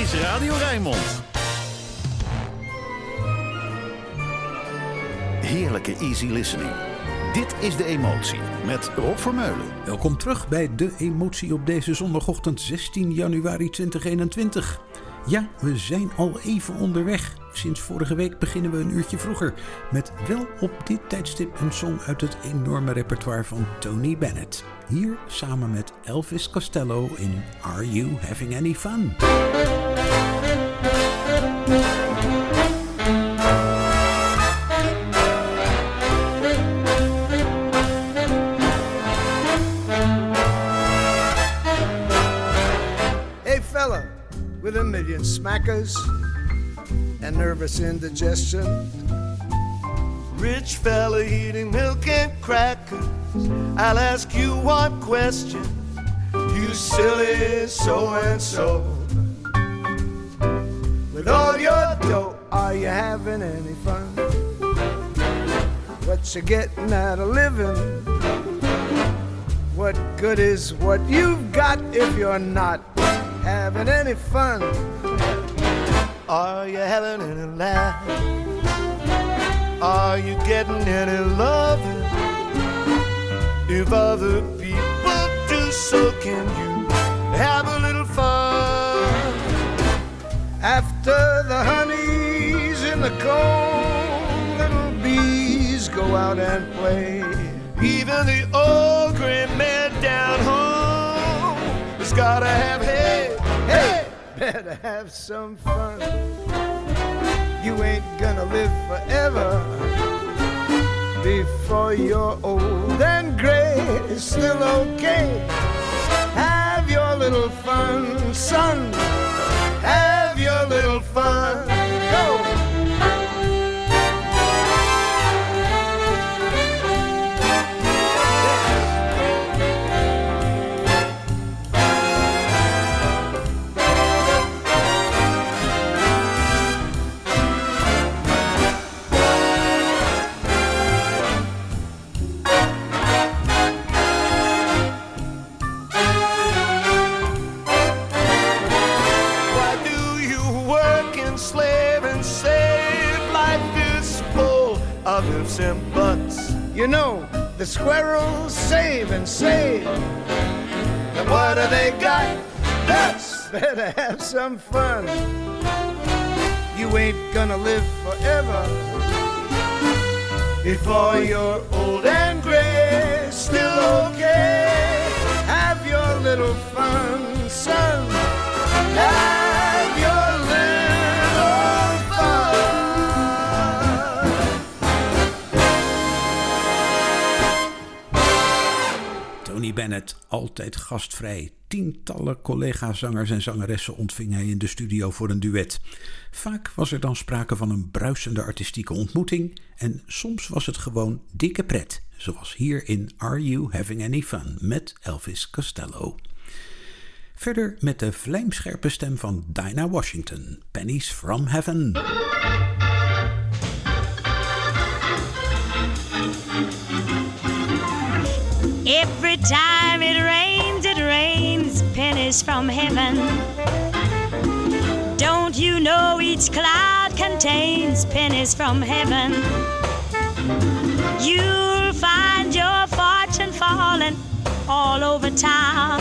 is Radio Rijnmond. Heerlijke easy listening. Dit is De Emotie met Rob Vermeulen. Welkom terug bij De Emotie op deze zondagochtend 16 januari 2021. Ja, we zijn al even onderweg. Sinds vorige week beginnen we een uurtje vroeger. Met wel op dit tijdstip een song uit het enorme repertoire van Tony Bennett. Hier samen met Elvis Costello in Are You Having Any Fun? Hey fella with a million smackers and nervous indigestion. Rich fella eating milk and crackers. I'll ask you one question. You silly so and so. With all your dough, are you having any fun? What you getting out of living? What good is what you've got if you're not having any fun? Are you having any laugh? Are you getting any love? If other people do, so can you have a little. After the honey's in the comb, little bees go out and play. Even the old gray man down home has gotta have hay, hey. Better have some fun. You ain't gonna live forever. Before you're old and gray, it's still okay. Have your little fun, son. Little fun. You know, the squirrels save and save. And what do they got? Nuts! Better have some fun. You ain't gonna live forever. Before you're old and gray, still okay. Have your little fun, Bennett, altijd gastvrij. Tientallen collega-zangers en zangeressen ontving hij in de studio voor een duet. Vaak was er dan sprake van een bruisende artistieke ontmoeting en soms was het gewoon dikke pret, zoals hier in Are You Having Any Fun met Elvis Costello. Verder met de vlijmscherpe stem van Dinah Washington, Pennies from Heaven. Every time it rains, it rains pennies from heaven. Don't you know each cloud contains pennies from heaven? You'll find your fortune falling all over town.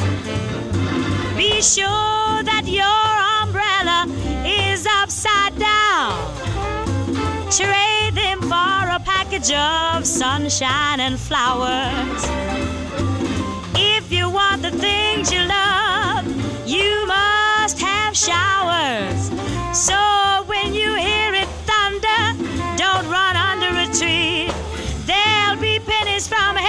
Be sure that your umbrella is upside down. Trade them for a package of sunshine and flowers. Want the things you love, you must have showers. So when you hear it thunder, don't run under a tree. There'll be pennies from heaven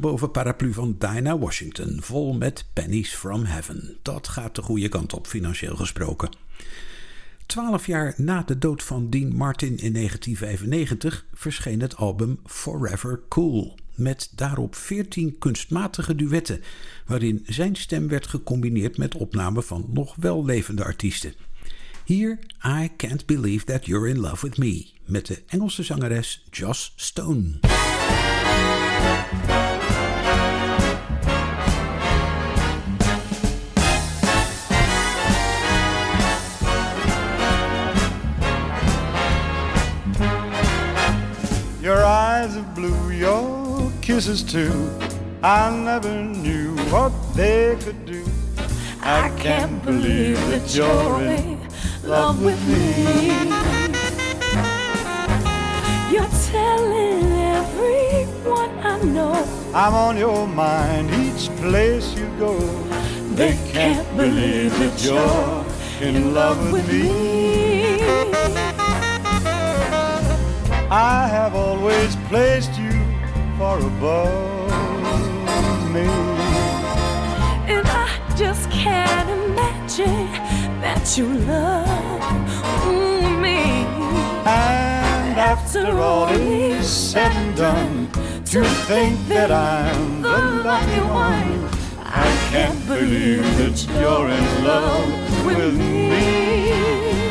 ondersteboven paraplu van Dinah Washington, vol met pennies from heaven. Dat gaat de goede kant op, financieel gesproken. Twaalf jaar na de dood van Dean Martin in 1995 verscheen het album Forever Cool. Met daarop veertien kunstmatige duetten, waarin zijn stem werd gecombineerd met opnamen van nog wel levende artiesten. Hier I Can't Believe That You're in Love With Me met de Engelse zangeres Joss Stone. Your eyes of blue, your kisses too. I never knew what they could do. I can't believe that you're in love with me. You're telling everyone I know I'm on your mind each place you go. They can't believe that you're in love with me. I have always placed you far above me. And I just can't imagine that you love me. And after all is said and done, to think that I'm the lucky one, I can't believe that you're in love with me.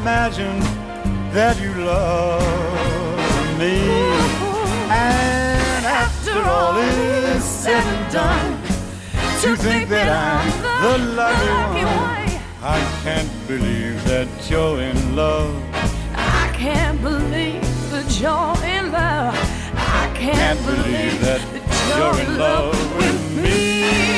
Imagine that you love me. And after all is said and done, to think that I'm the lucky one, I can't believe that you're in love. I can't believe that you're in love. I can't, Can't believe that you're in love with me.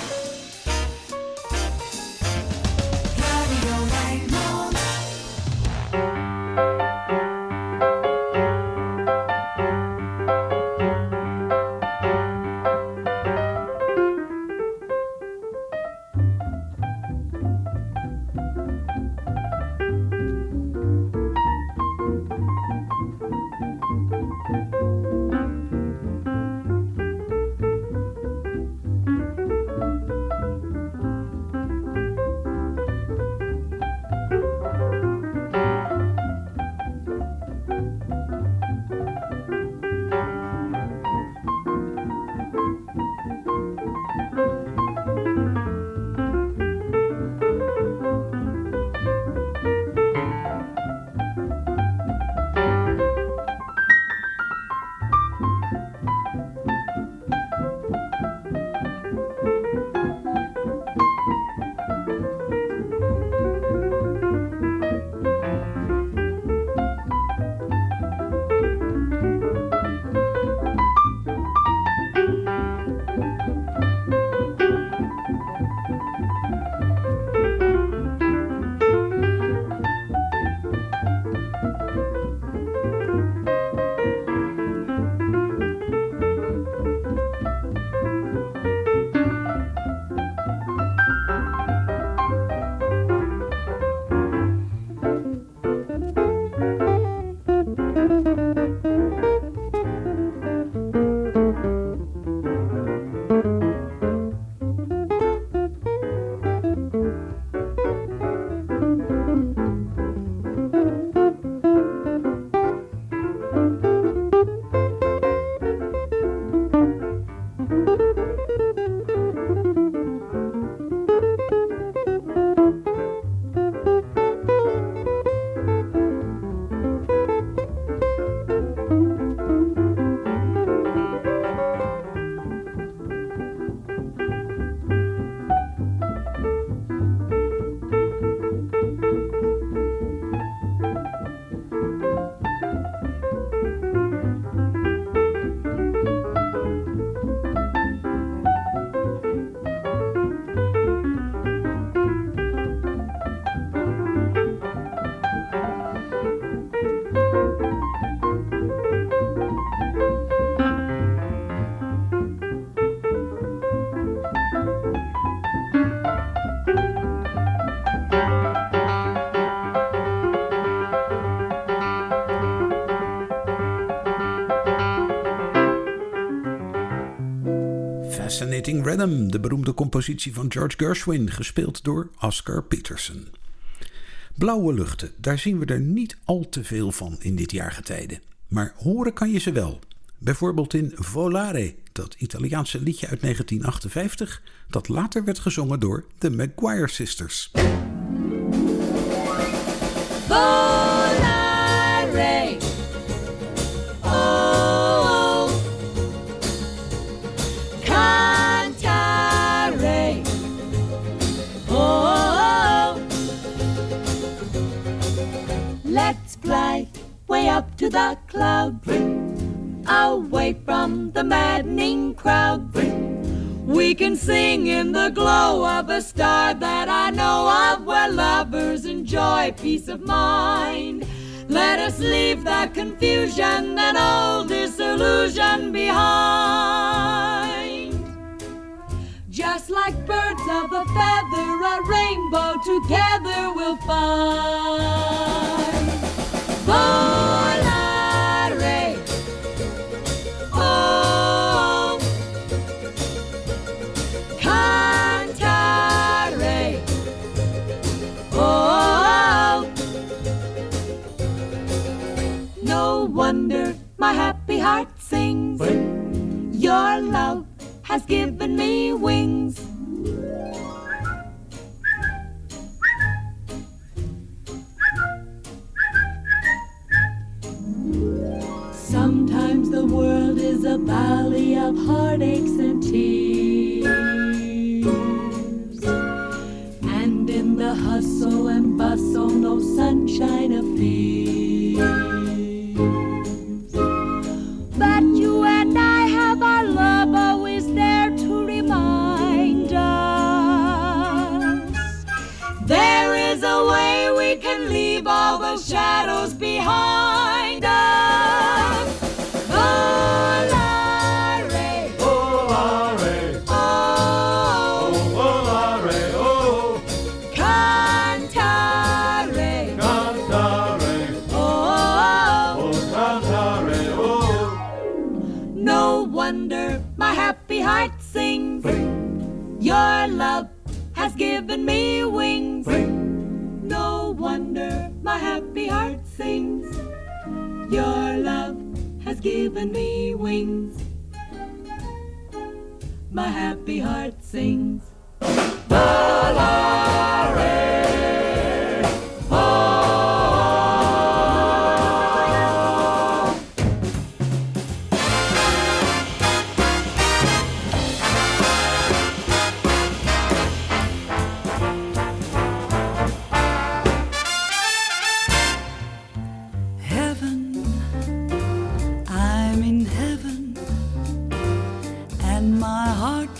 Fascinating Rhythm, de beroemde compositie van George Gershwin, gespeeld door Oscar Peterson. Blauwe luchten, daar zien we er niet al te veel van in dit jaargetijde. Maar horen kan je ze wel. Bijvoorbeeld in Volare, dat Italiaanse liedje uit 1958, dat later werd gezongen door de Maguire Sisters. Up to the clouds, away from the maddening crowd. We can sing in the glow of a star that I know of where lovers enjoy peace of mind. Let us leave the confusion and all disillusion behind. Just like birds of a feather, a rainbow together we'll find. Volare. Oh, cantare. Oh, no wonder my happy heart sings. Your love has given me wings.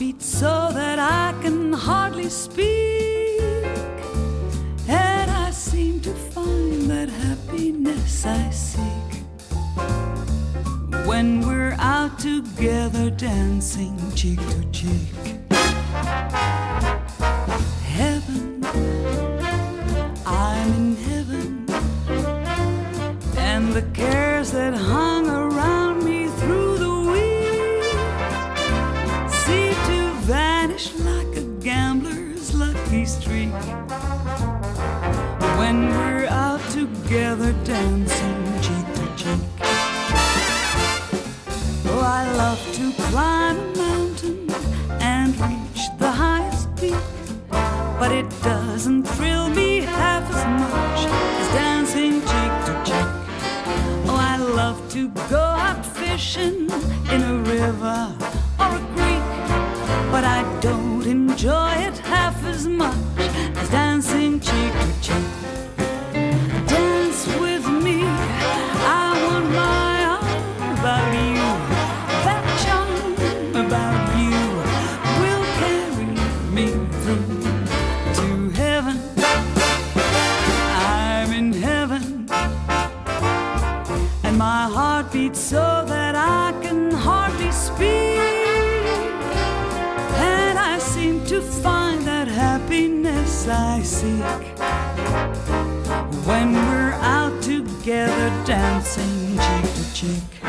Beats so that I can hardly speak. And I seem to find that happiness I seek when we're out together dancing cheek to cheek. Dancing cheek to cheek.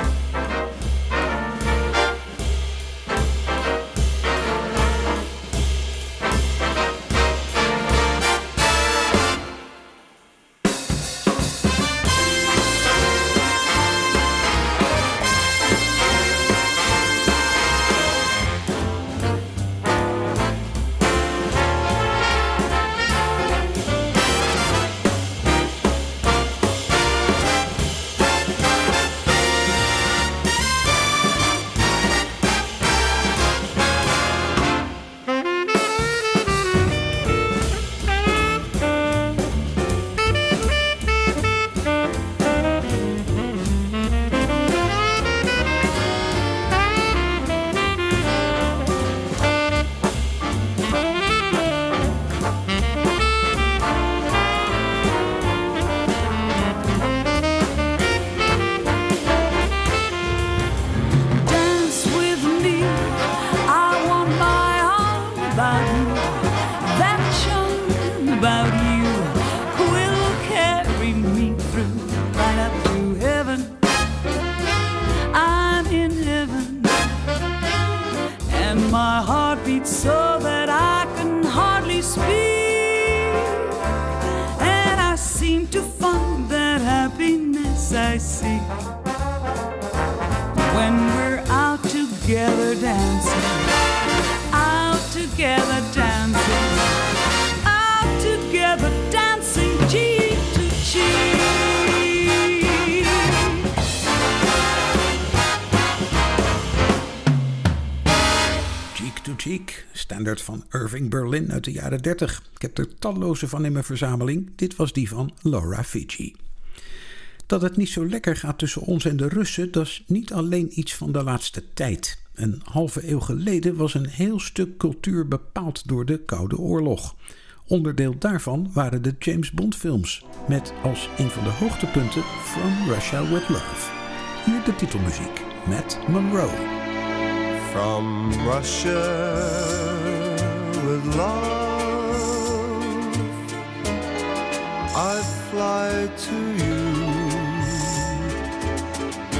Cheek, standaard van Irving Berlin uit de jaren 30. Ik heb er talloze van in mijn verzameling. Dit was die van Laura Fiji. Dat het niet zo lekker gaat tussen ons en de Russen, dat is niet alleen iets van de laatste tijd. Een halve eeuw geleden was een heel stuk cultuur bepaald door de Koude Oorlog. Onderdeel daarvan waren de James Bond films, met als een van de hoogtepunten From Russia with Love. Hier de titelmuziek, Matt Monroe. From Russia with love, I fly to you.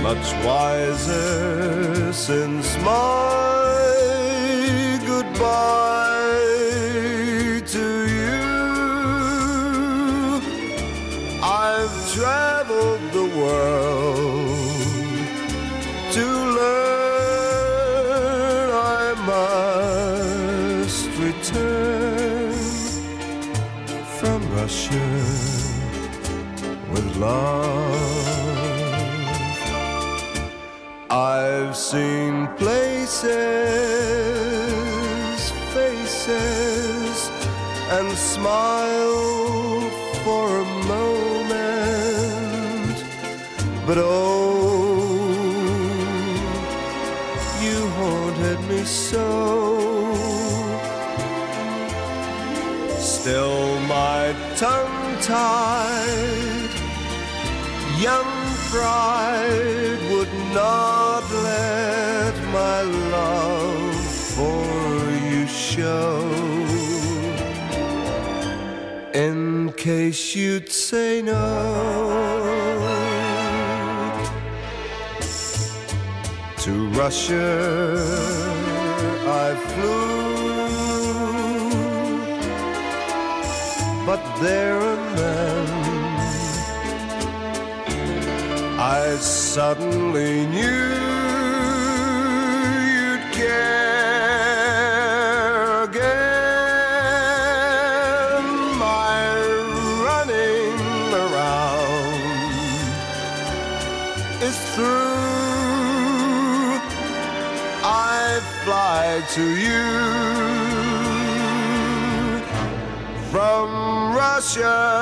Much wiser since my goodbye to you. I've traveled the world love. I've seen places, faces, and smiled for a moment, but oh, you haunted me so. Still, my tongue tied, pride would not let my love for you show. In case you'd say no. To Russia I flew, but there and then I suddenly knew you'd care again. My running around is through. I fly to you from Russia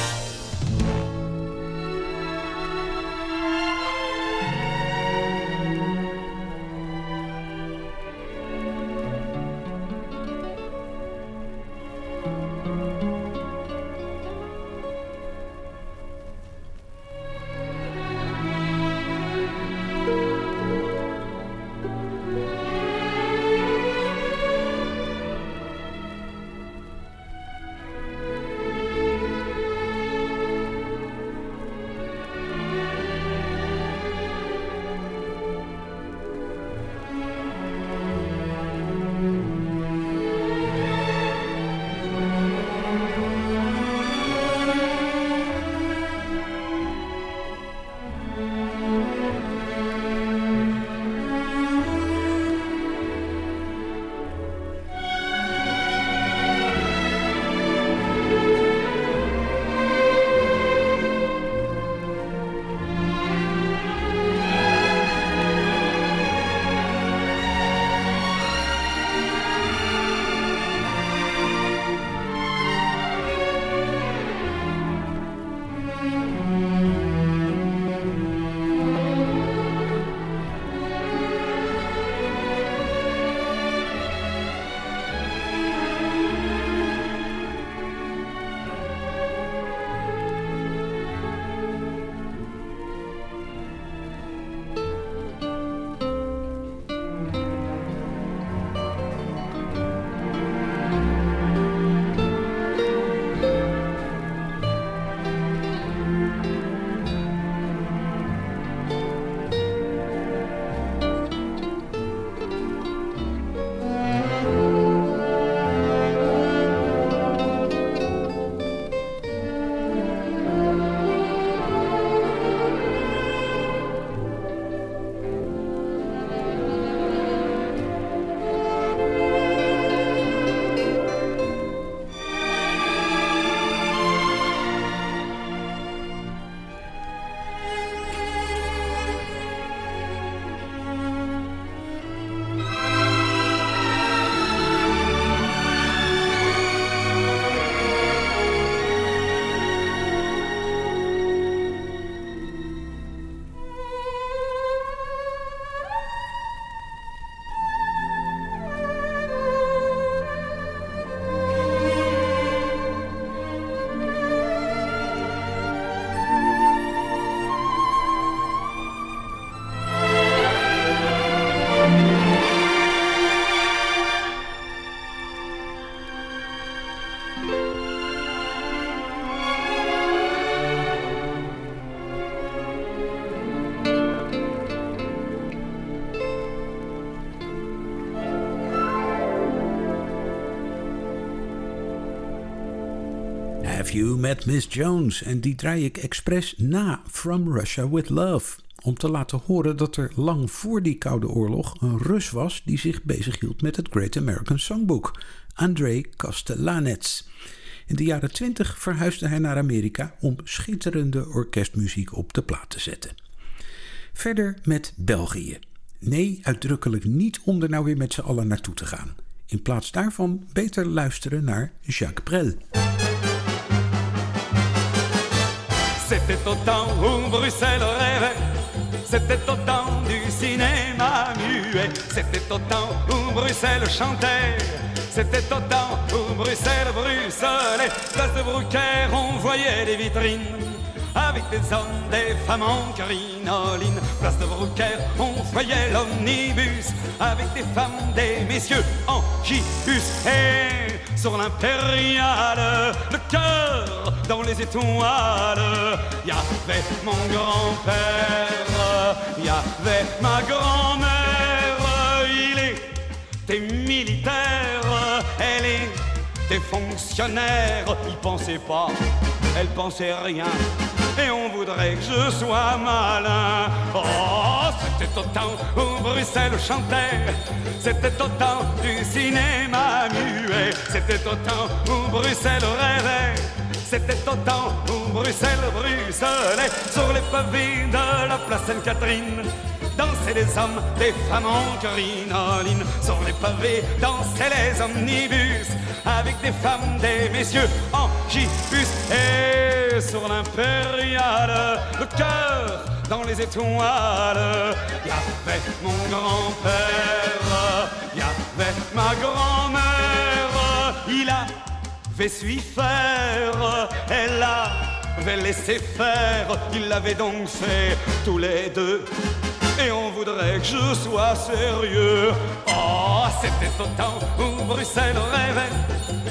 Met Miss Jones? En die draai ik expres na From Russia With Love. Om te laten horen dat er lang voor die Koude Oorlog een Rus was die zich bezighield met het Great American Songbook, Andrei Kostelanets. In de jaren 20 verhuisde hij naar Amerika om schitterende orkestmuziek op de plaat te zetten. Verder met België. Nee, uitdrukkelijk niet om er nou weer met z'n allen naartoe te gaan. In plaats daarvan beter luisteren naar Jacques Brel. C'était au temps où Bruxelles rêvait, c'était au temps du cinéma muet, c'était au temps où Bruxelles chantait, c'était au temps où Bruxelles bruxelait, place de Brucker on voyait les vitrines. Avec des hommes, des femmes en crinoline Place de Brucker, on voyait l'omnibus. Avec des femmes, des messieurs en gibus. Et sur l'impériale, le cœur dans les étoiles. Y avait mon grand-père, y avait ma grand-mère. Il était militaire, elle était fonctionnaire. Il pensait pas, elle pensait rien et on voudrait que je sois malin. Oh, c'était au temps où Bruxelles chantait, c'était au temps du cinéma muet, c'était au temps où Bruxelles rêvait. C'était au temps où Bruxelles bruxelait sur les pavés de la place Sainte-Catherine. Dansaient les hommes, les femmes en crinoline Sur les pavés dansaient les omnibus Avec des femmes, des messieurs en gibus. Et sur l'impériale, le cœur dans les étoiles Y avait mon grand-père, y avait ma grand-mère. Il avait su faire, elle avait laissé faire. Il l'avait donc fait tous les deux et on voudrait que je sois sérieux. Oh, c'était au temps où Bruxelles rêvait,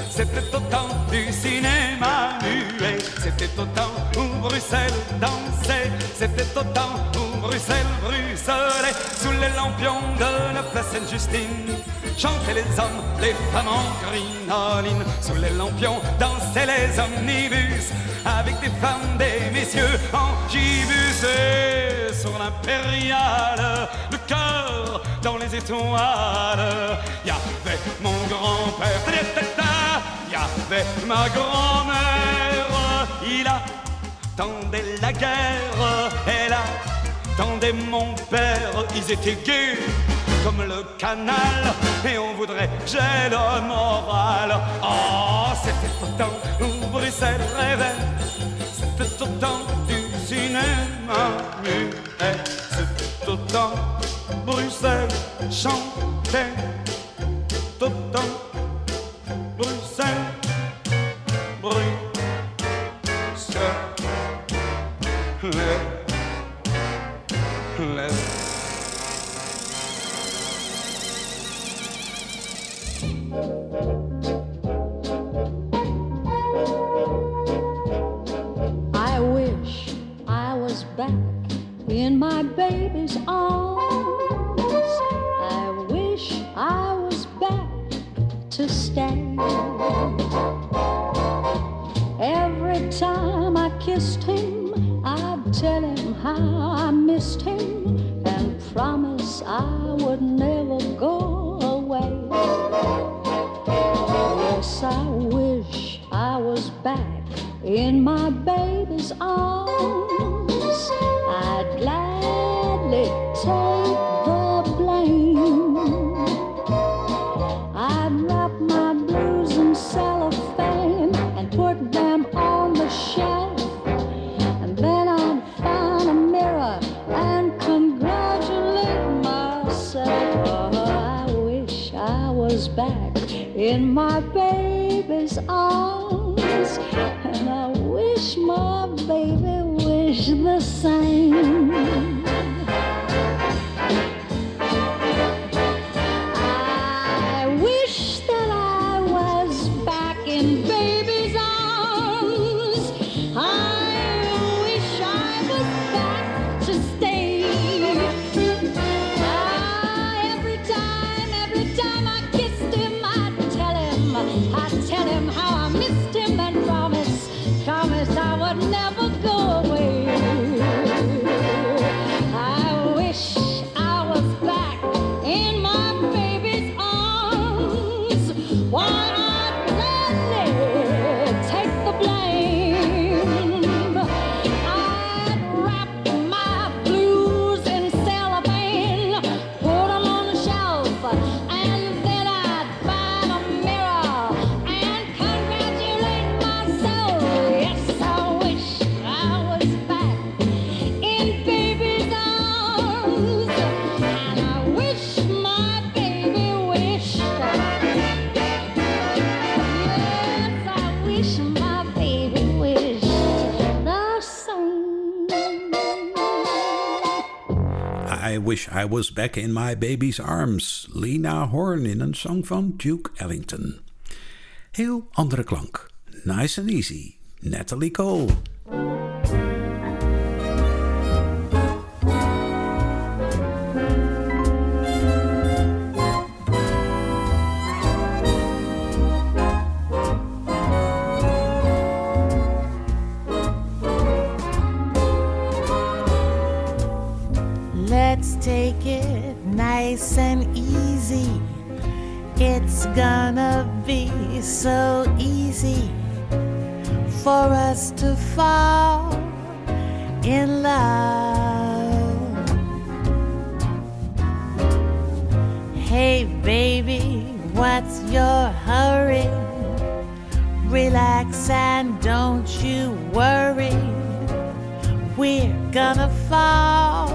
c'était au temps du cinéma muet, c'était au temps où Bruxelles dansait, c'était au temps où Bruxelles bruxelait sous les lampions de la place Sainte-Justine. Chantaient les hommes, les femmes en crinoline Sous les lampions dansaient les omnibus Avec des femmes, des messieurs en gibus. Et sur l'impériale, le cœur dans les étoiles Y avait mon grand-père, y avait ma grand-mère. Il attendait la guerre, elle attendait mon père. Ils étaient gays comme le canal et on voudrait j'ai le moral. Oh, c'était au temps où Bruxelles rêvait, c'était au temps du cinéma muet, c'était au temps Bruxelles chantait, au temps Bruxelles bruxelait. I I Was Back in My Baby's Arms, Lena Horn in een song van Duke Ellington. Heel andere klank. Nice and Easy, Natalie Cole. worry. We're gonna fall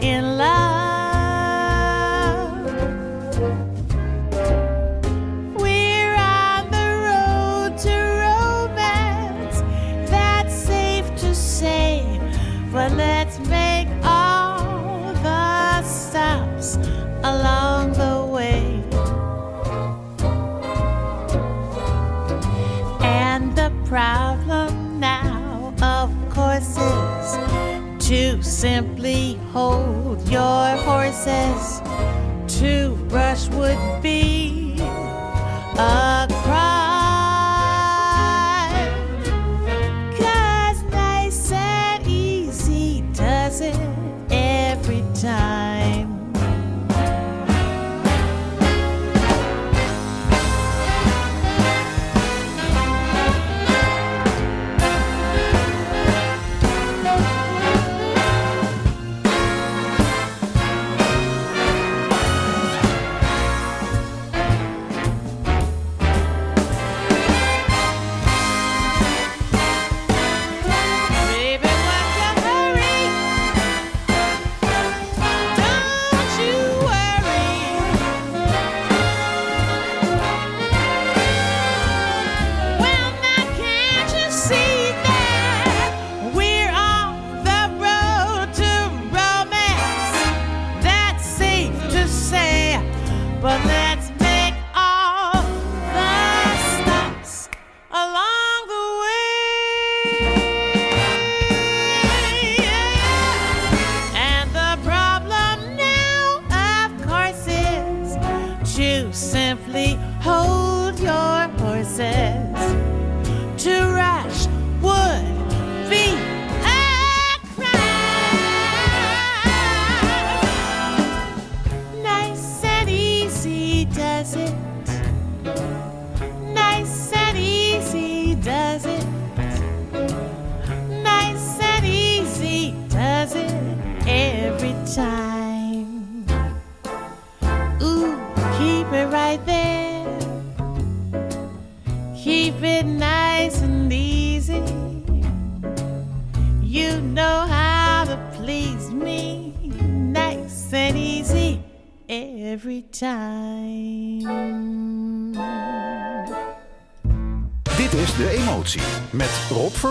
in love. We're on the road to romance, that's safe to say. But let's make all the stops along the way. proud. Simply hold your horses to brush would be. A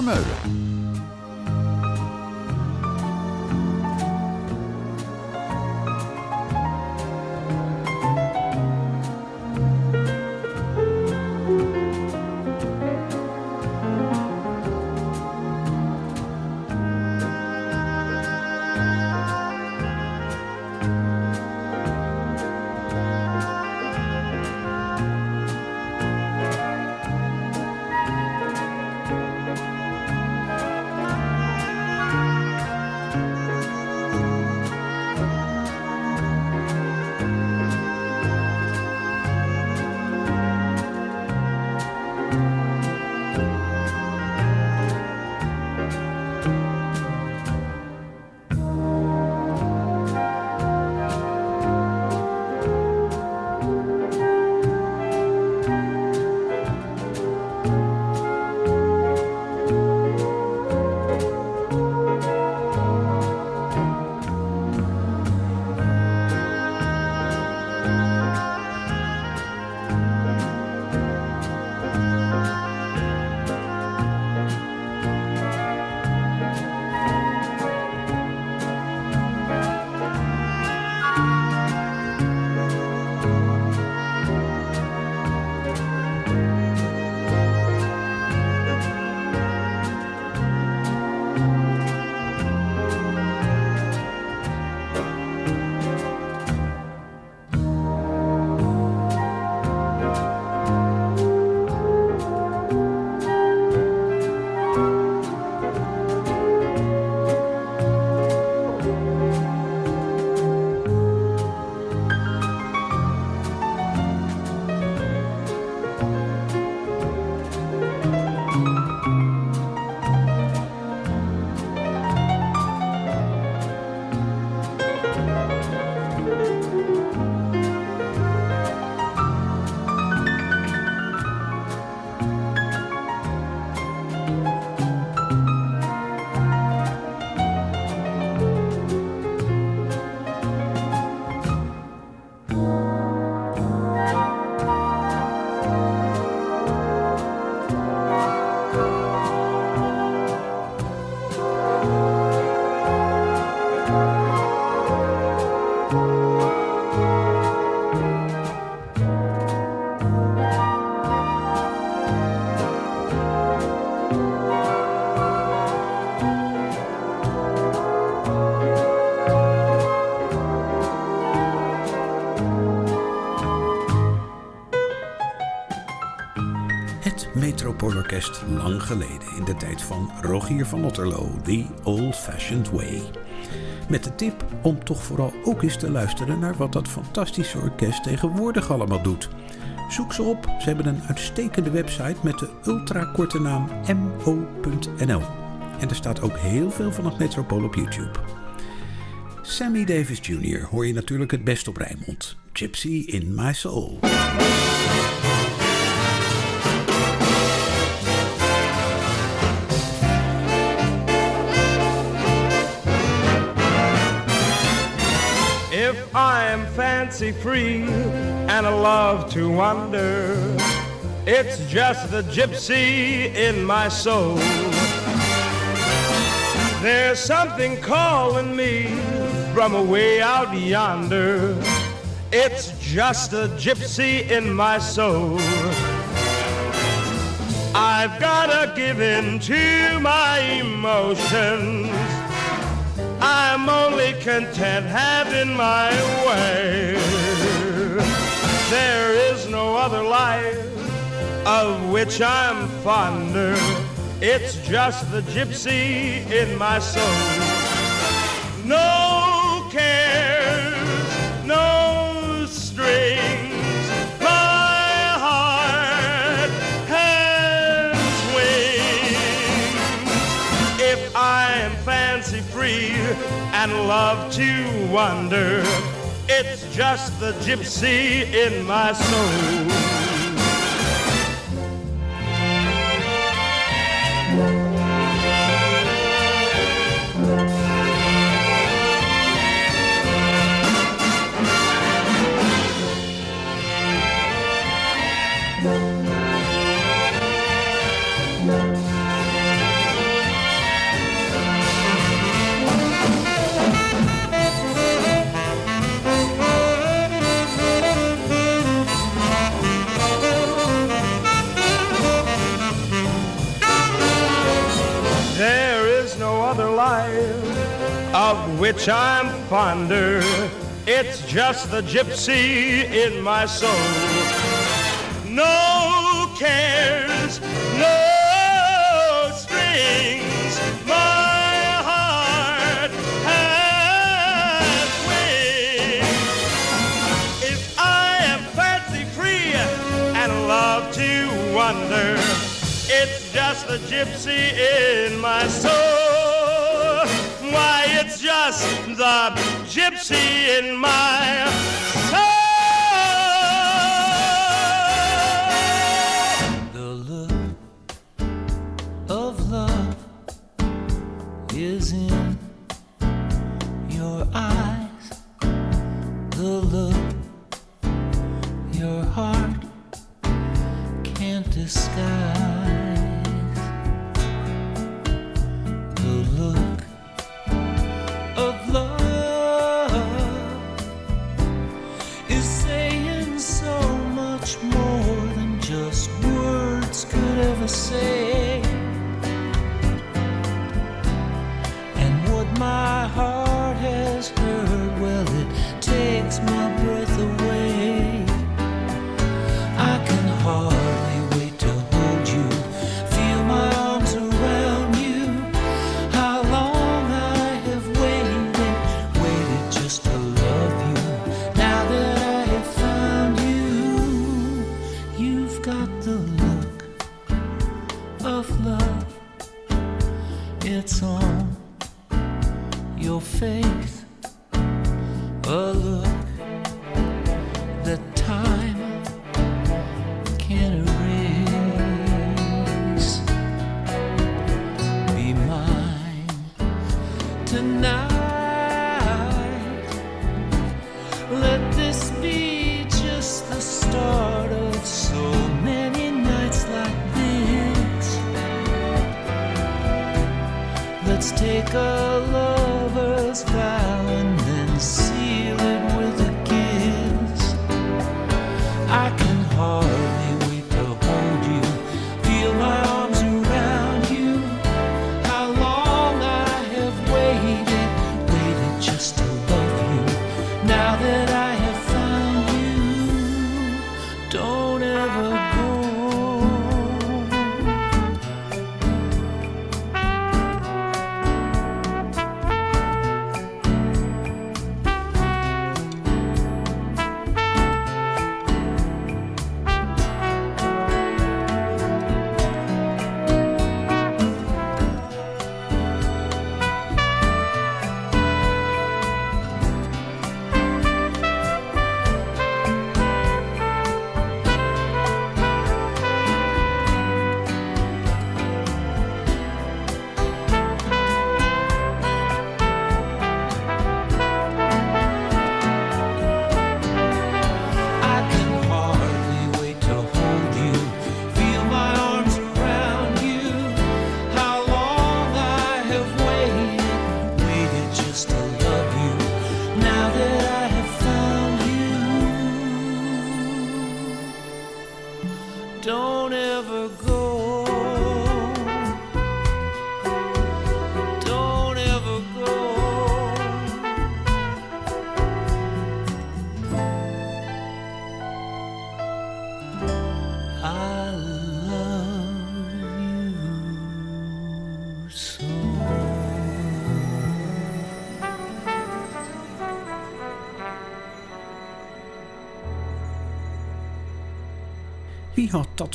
motor. Metropoolorkest lang geleden in de tijd van Rogier van Otterlo, The Old Fashioned Way. Met de tip om toch vooral ook eens te luisteren naar wat dat fantastische orkest tegenwoordig allemaal doet. Zoek ze op, ze hebben een uitstekende website met de ultrakorte naam mo.nl. En er staat ook heel veel van het Metropool op YouTube. Sammy Davis Jr. hoor je natuurlijk het best op Rijnmond. Gypsy in My Soul. Fancy free and a love to wander, it's just the gypsy in my soul. There's something calling me from away out yonder. It's just a gypsy in my soul. I've gotta give in to my emotions. I'm only content having my way. There is no other life of which I'm fonder. It's just the gypsy in my soul. No and love to wander, it's just the gypsy in my soul. Which I'm fonder. It's just the gypsy in my soul. No cares, no strings. My heart has wings. If I am fancy free and love to wander, it's just the gypsy in my soul. Just the gypsy in my Go.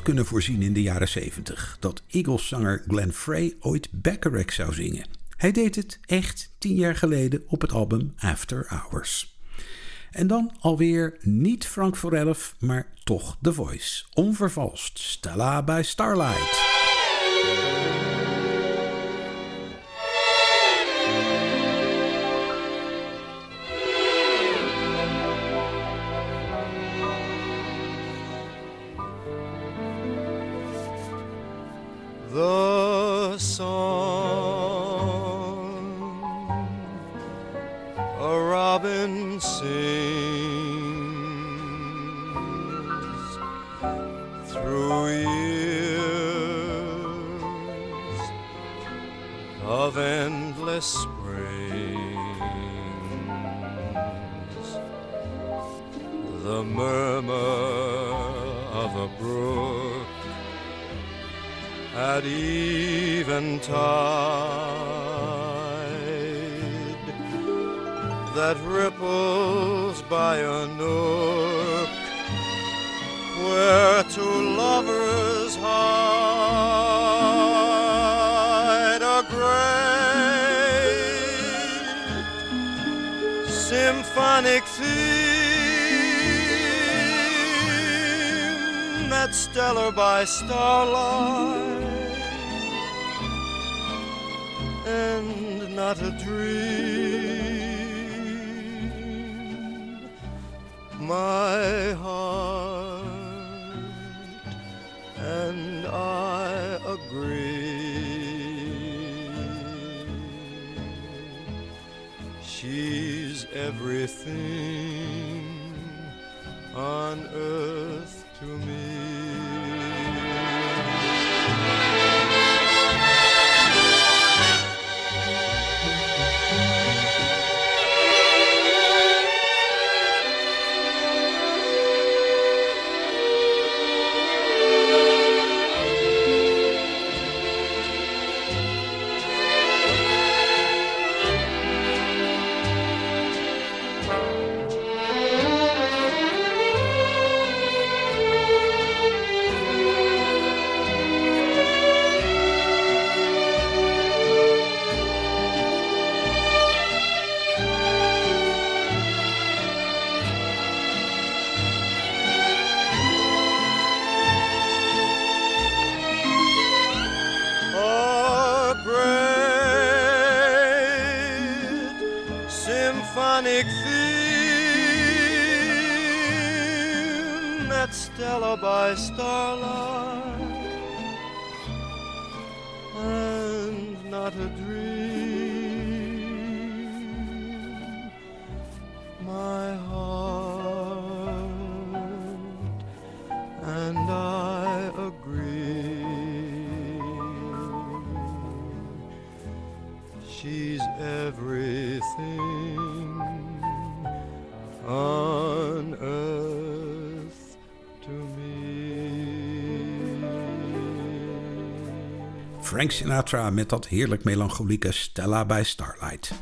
Kunnen voorzien in de jaren 70? Dat Eagles-zanger Glenn Frey ooit Bacharach zou zingen. Hij deed het echt tien jaar geleden op het album After Hours. En dan alweer niet Frank Forelf, maar toch The Voice. Onvervalst, Stella bij Starlight. That ripples by a nook where two lovers hide a great symphonic theme that's Stella by starlight and not a dream. My heart and I agree. She's everything on earth symphonic theme that's Stella by starlight and not a dream Sinatra met dat heerlijk melancholieke Stella bij Starlight.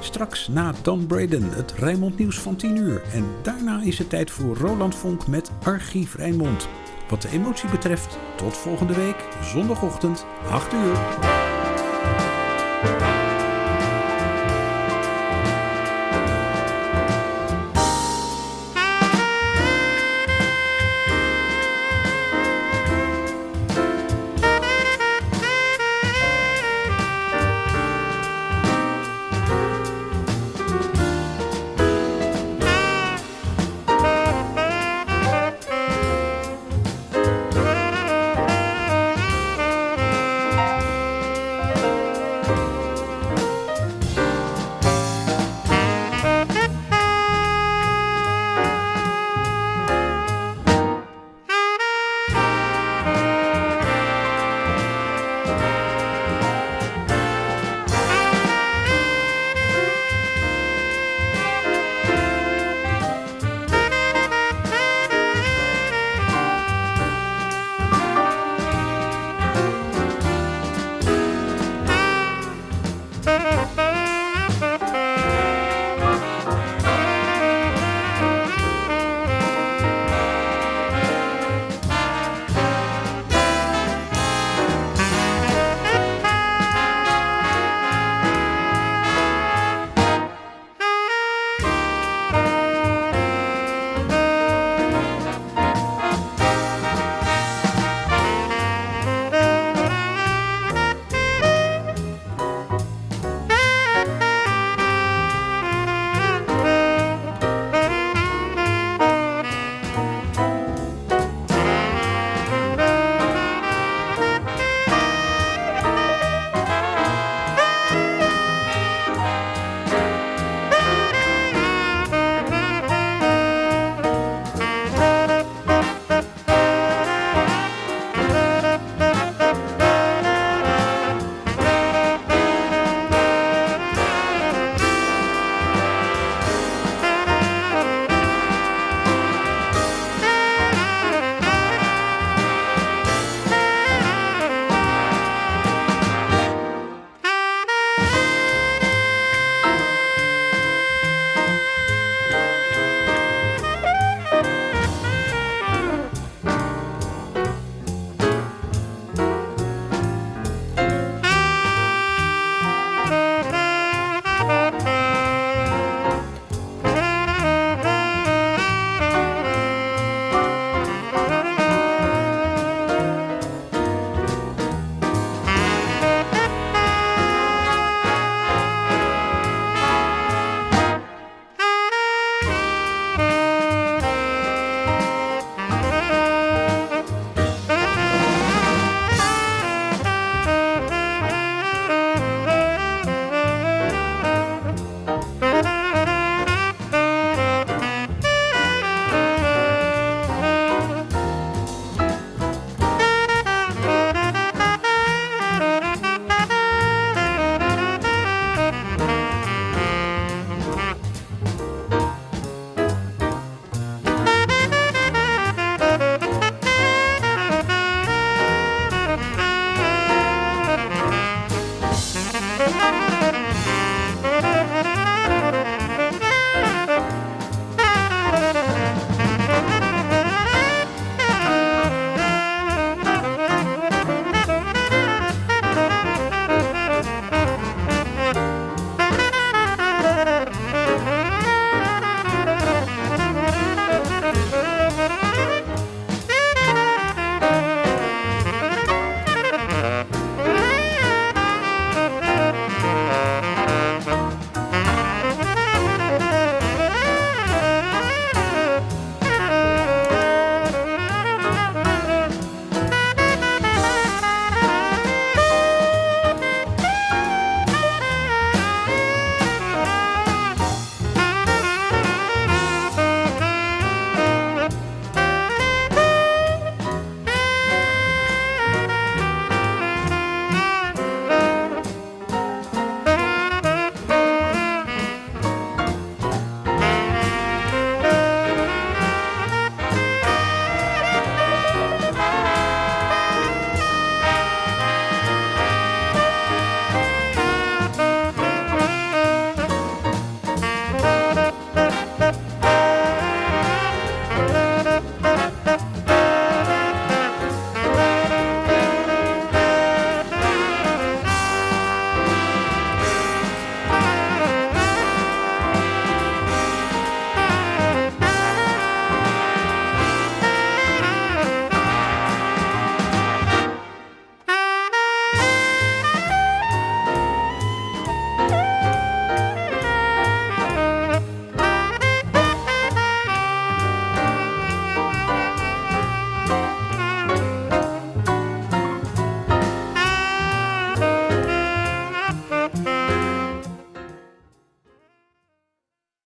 Straks na Don Braden het Rijnmond Nieuws van 10 uur. En daarna is het tijd voor Roland Vonk met Archief Rijnmond. Wat de emotie betreft, tot volgende week, zondagochtend, 8 uur.